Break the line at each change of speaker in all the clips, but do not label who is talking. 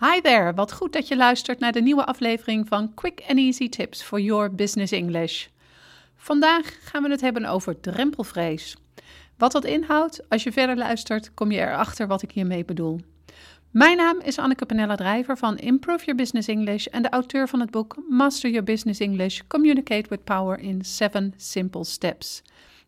Hi there, wat goed dat je luistert naar de nieuwe aflevering van Quick and Easy Tips for Your Business English. Vandaag gaan we het hebben over drempelvrees. Wat dat inhoudt, als je verder luistert, kom je erachter wat ik hiermee bedoel. Mijn naam is Anneke Panella Drijver van Improve Your Business English en de auteur van het boek Master Your Business English: Communicate with Power in 7 Simple Steps.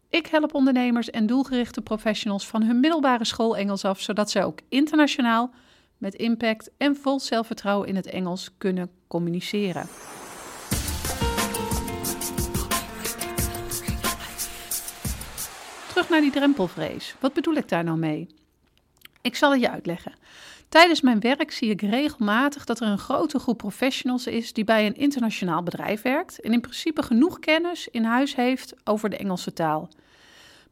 Ik help ondernemers en doelgerichte professionals van hun middelbare school Engels af, zodat zij ook internationaal met impact en vol zelfvertrouwen in het Engels kunnen communiceren. Terug naar die drempelvrees. Wat bedoel ik daar nou mee? Ik zal het je uitleggen. Tijdens mijn werk zie ik regelmatig dat er een grote groep professionals is die bij een internationaal bedrijf werkt en in principe genoeg kennis in huis heeft over de Engelse taal.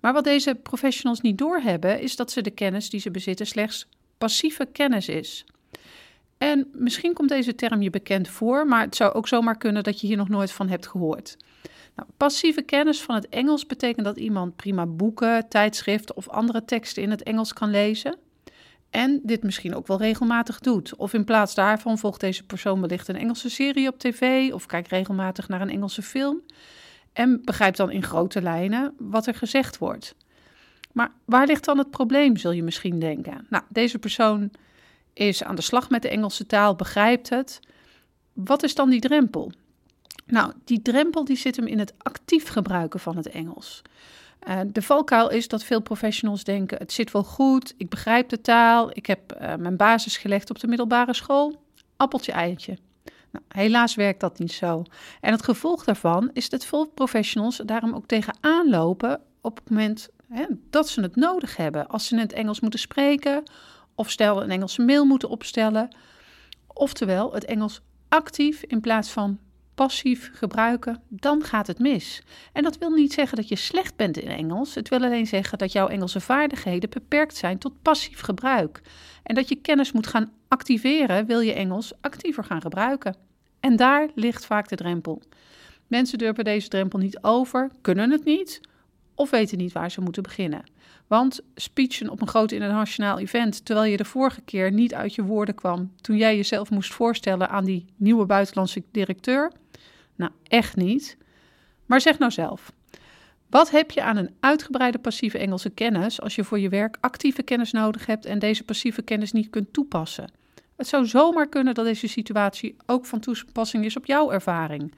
Maar wat deze professionals niet doorhebben, is dat ze de kennis die ze bezitten slechts passieve kennis is. En misschien komt deze term je bekend voor, maar het zou ook zomaar kunnen dat je hier nog nooit van hebt gehoord. Nou, passieve kennis van het Engels betekent dat iemand prima boeken, tijdschriften of andere teksten in het Engels kan lezen. En dit misschien ook wel regelmatig doet. Of in plaats daarvan volgt deze persoon wellicht een Engelse serie op tv of kijkt regelmatig naar een Engelse film. En begrijpt dan in grote lijnen wat er gezegd wordt. Maar waar ligt dan het probleem, zul je misschien denken? Nou, deze persoon is aan de slag met de Engelse taal, begrijpt het. Wat is dan die drempel? Nou, die drempel die zit hem in het actief gebruiken van het Engels. Uh, de valkuil is dat veel professionals denken: het zit wel goed, ik begrijp de taal, ik heb uh, mijn basis gelegd op de middelbare school, appeltje eitje. Nou, helaas werkt dat niet zo. En het gevolg daarvan is dat veel professionals daarom ook tegenaan lopen op het moment dat ze het nodig hebben. Als ze in het Engels moeten spreken, of stel een Engelse mail moeten opstellen. Oftewel, het Engels actief in plaats van passief gebruiken, dan gaat het mis. En dat wil niet zeggen dat je slecht bent in Engels. Het wil alleen zeggen dat jouw Engelse vaardigheden beperkt zijn tot passief gebruik. En dat je kennis moet gaan activeren, wil je Engels actiever gaan gebruiken. En daar ligt vaak de drempel. Mensen durven deze drempel niet over, kunnen het niet of weten niet waar ze moeten beginnen. Want speechen op een groot internationaal event, terwijl je de vorige keer niet uit je woorden kwam toen jij jezelf moest voorstellen aan die nieuwe buitenlandse directeur, nou echt niet. Maar zeg nou zelf, wat heb je aan een uitgebreide passieve Engelse kennis als je voor je werk actieve kennis nodig hebt en deze passieve kennis niet kunt toepassen? Het zou zomaar kunnen dat deze situatie ook van toepassing is op jouw ervaring.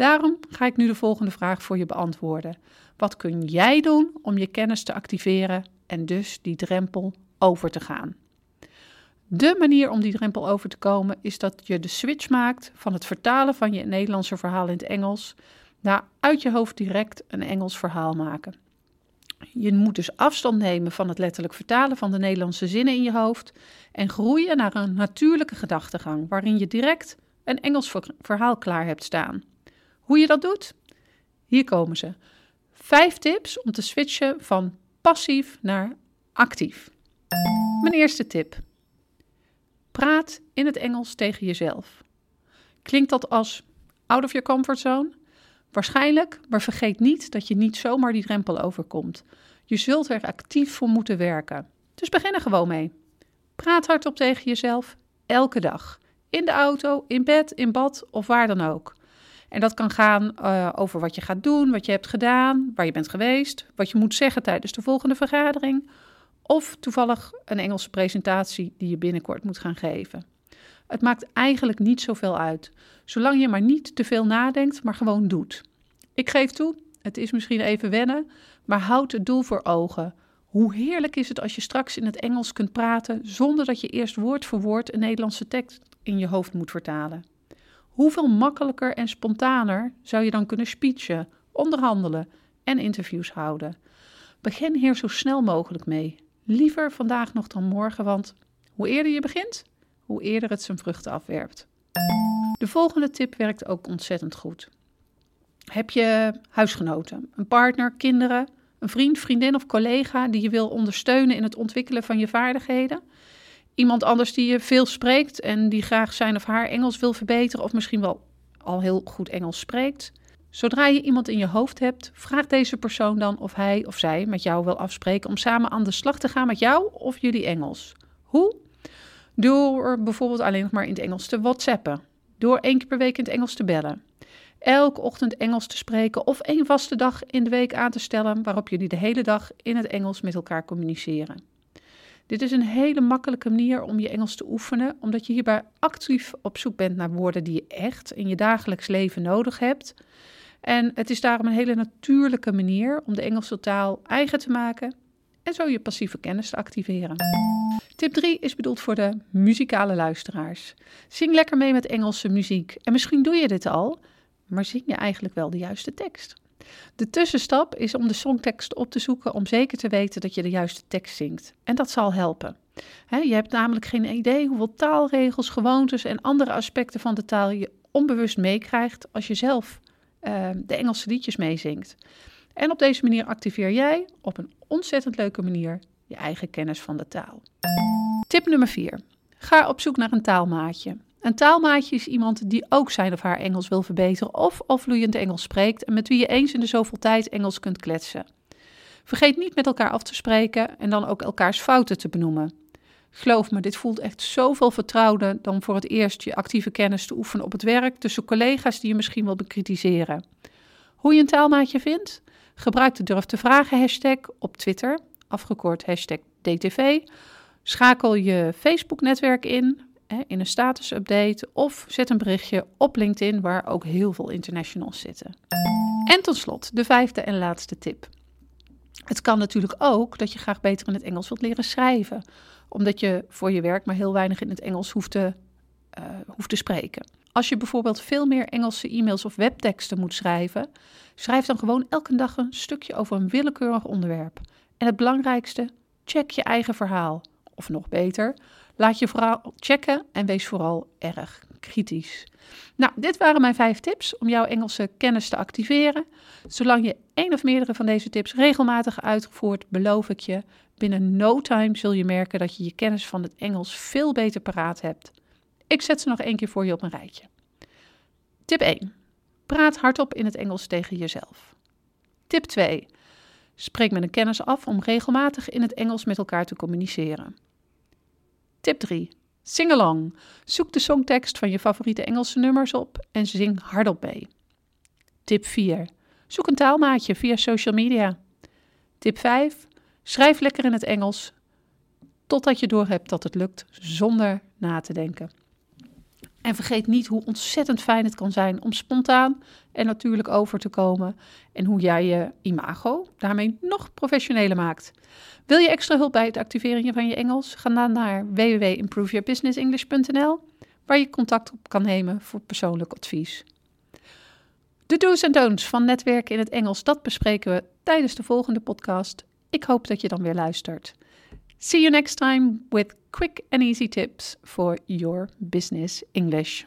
Daarom ga ik nu de volgende vraag voor je beantwoorden. Wat kun jij doen om je kennis te activeren en dus die drempel over te gaan? De manier om die drempel over te komen is dat je de switch maakt van het vertalen van je Nederlandse verhaal in het Engels naar uit je hoofd direct een Engels verhaal maken. Je moet dus afstand nemen van het letterlijk vertalen van de Nederlandse zinnen in je hoofd en groeien naar een natuurlijke gedachtegang waarin je direct een Engels verhaal klaar hebt staan. Hoe je dat doet? Hier komen ze. Vijf tips om te switchen van passief naar actief. Mijn eerste tip. Praat in het Engels tegen jezelf. Klinkt dat als out of your comfort zone? Waarschijnlijk, maar vergeet niet dat je niet zomaar die drempel overkomt. Je zult er actief voor moeten werken. Dus begin er gewoon mee. Praat hardop tegen jezelf, elke dag. In de auto, in bed, in bad of waar dan ook. En dat kan gaan uh, over wat je gaat doen, wat je hebt gedaan, waar je bent geweest, wat je moet zeggen tijdens de volgende vergadering. Of toevallig een Engelse presentatie die je binnenkort moet gaan geven. Het maakt eigenlijk niet zoveel uit, zolang je maar niet te veel nadenkt, maar gewoon doet. Ik geef toe, het is misschien even wennen, maar houd het doel voor ogen. Hoe heerlijk is het als je straks in het Engels kunt praten zonder dat je eerst woord voor woord een Nederlandse tekst in je hoofd moet vertalen? Hoeveel makkelijker en spontaner zou je dan kunnen speechen, onderhandelen en interviews houden? Begin hier zo snel mogelijk mee. Liever vandaag nog dan morgen, want hoe eerder je begint, hoe eerder het zijn vruchten afwerpt. De volgende tip werkt ook ontzettend goed. Heb je huisgenoten, een partner, kinderen, een vriend, vriendin of collega die je wil ondersteunen in het ontwikkelen van je vaardigheden? Iemand anders die je veel spreekt en die graag zijn of haar Engels wil verbeteren, of misschien wel al heel goed Engels spreekt. Zodra je iemand in je hoofd hebt, vraag deze persoon dan of hij of zij met jou wil afspreken om samen aan de slag te gaan met jou of jullie Engels. Hoe? Door bijvoorbeeld alleen nog maar in het Engels te whatsappen. Door één keer per week in het Engels te bellen. Elke ochtend Engels te spreken of één vaste dag in de week aan te stellen waarop jullie de hele dag in het Engels met elkaar communiceren. Dit is een hele makkelijke manier om je Engels te oefenen, omdat je hierbij actief op zoek bent naar woorden die je echt in je dagelijks leven nodig hebt. En het is daarom een hele natuurlijke manier om de Engelse taal eigen te maken en zo je passieve kennis te activeren. Tip 3 is bedoeld voor de muzikale luisteraars. Zing lekker mee met Engelse muziek. En misschien doe je dit al, maar zing je eigenlijk wel de juiste tekst? De tussenstap is om de songtekst op te zoeken om zeker te weten dat je de juiste tekst zingt. En dat zal helpen. je hebt namelijk geen idee hoeveel taalregels, gewoontes en andere aspecten van de taal je onbewust meekrijgt als je zelf uh, de Engelse liedjes meezingt. En op deze manier activeer jij op een ontzettend leuke manier je eigen kennis van de taal. Tip nummer 4. Ga op zoek naar een taalmaatje. Een taalmaatje is iemand die ook zijn of haar Engels wil verbeteren of al vloeiend Engels spreekt en met wie je eens in de zoveel tijd Engels kunt kletsen. Vergeet niet met elkaar af te spreken en dan ook elkaars fouten te benoemen. Geloof me, dit voelt echt zoveel vertrouwder dan voor het eerst je actieve kennis te oefenen op het werk tussen collega's die je misschien wil bekritiseren. Hoe je een taalmaatje vindt? Gebruik de durf te vragen hashtag op Twitter, afgekort hashtag DTV. Schakel je Facebook-netwerk in, in een status-update of zet een berichtje op LinkedIn waar ook heel veel internationals zitten. En tot slot, de vijfde en laatste tip. Het kan natuurlijk ook dat je graag beter in het Engels wilt leren schrijven, omdat je voor je werk maar heel weinig in het Engels hoeft te, uh, hoeft te spreken. Als je bijvoorbeeld veel meer Engelse e-mails of webteksten moet schrijven, schrijf dan gewoon elke dag een stukje over een willekeurig onderwerp. En het belangrijkste, check je eigen verhaal. Of nog beter, laat je verhaal checken en wees vooral erg kritisch. Nou, dit waren mijn vijf tips om jouw Engelse kennis te activeren. Zolang je één of meerdere van deze tips regelmatig uitvoert, beloof ik je, binnen no time zul je merken dat je je kennis van het Engels veel beter paraat hebt. Ik zet ze nog één keer voor je op een rijtje. Tip 1. Praat hardop in het Engels tegen jezelf. Tip 2. Spreek met een kennis af om regelmatig in het Engels met elkaar te communiceren. Tip 3. Sing along. Zoek de songtekst van je favoriete Engelse nummers op en zing hardop mee. Tip 4. Zoek een taalmaatje via social media. Tip 5. Schrijf lekker in het Engels totdat je doorhebt dat het lukt zonder na te denken. En vergeet niet hoe ontzettend fijn het kan zijn om spontaan en natuurlijk over te komen. En hoe jij je imago daarmee nog professioneler maakt. Wil je extra hulp bij het activeren van je Engels? Ga dan naar www.improveyourbusinessenglish.nl waar je contact op kan nemen voor persoonlijk advies. De do's en don'ts van netwerken in het Engels, dat bespreken we tijdens de volgende podcast. Ik hoop dat je dan weer luistert. See you next time with quick and easy tips for your business English.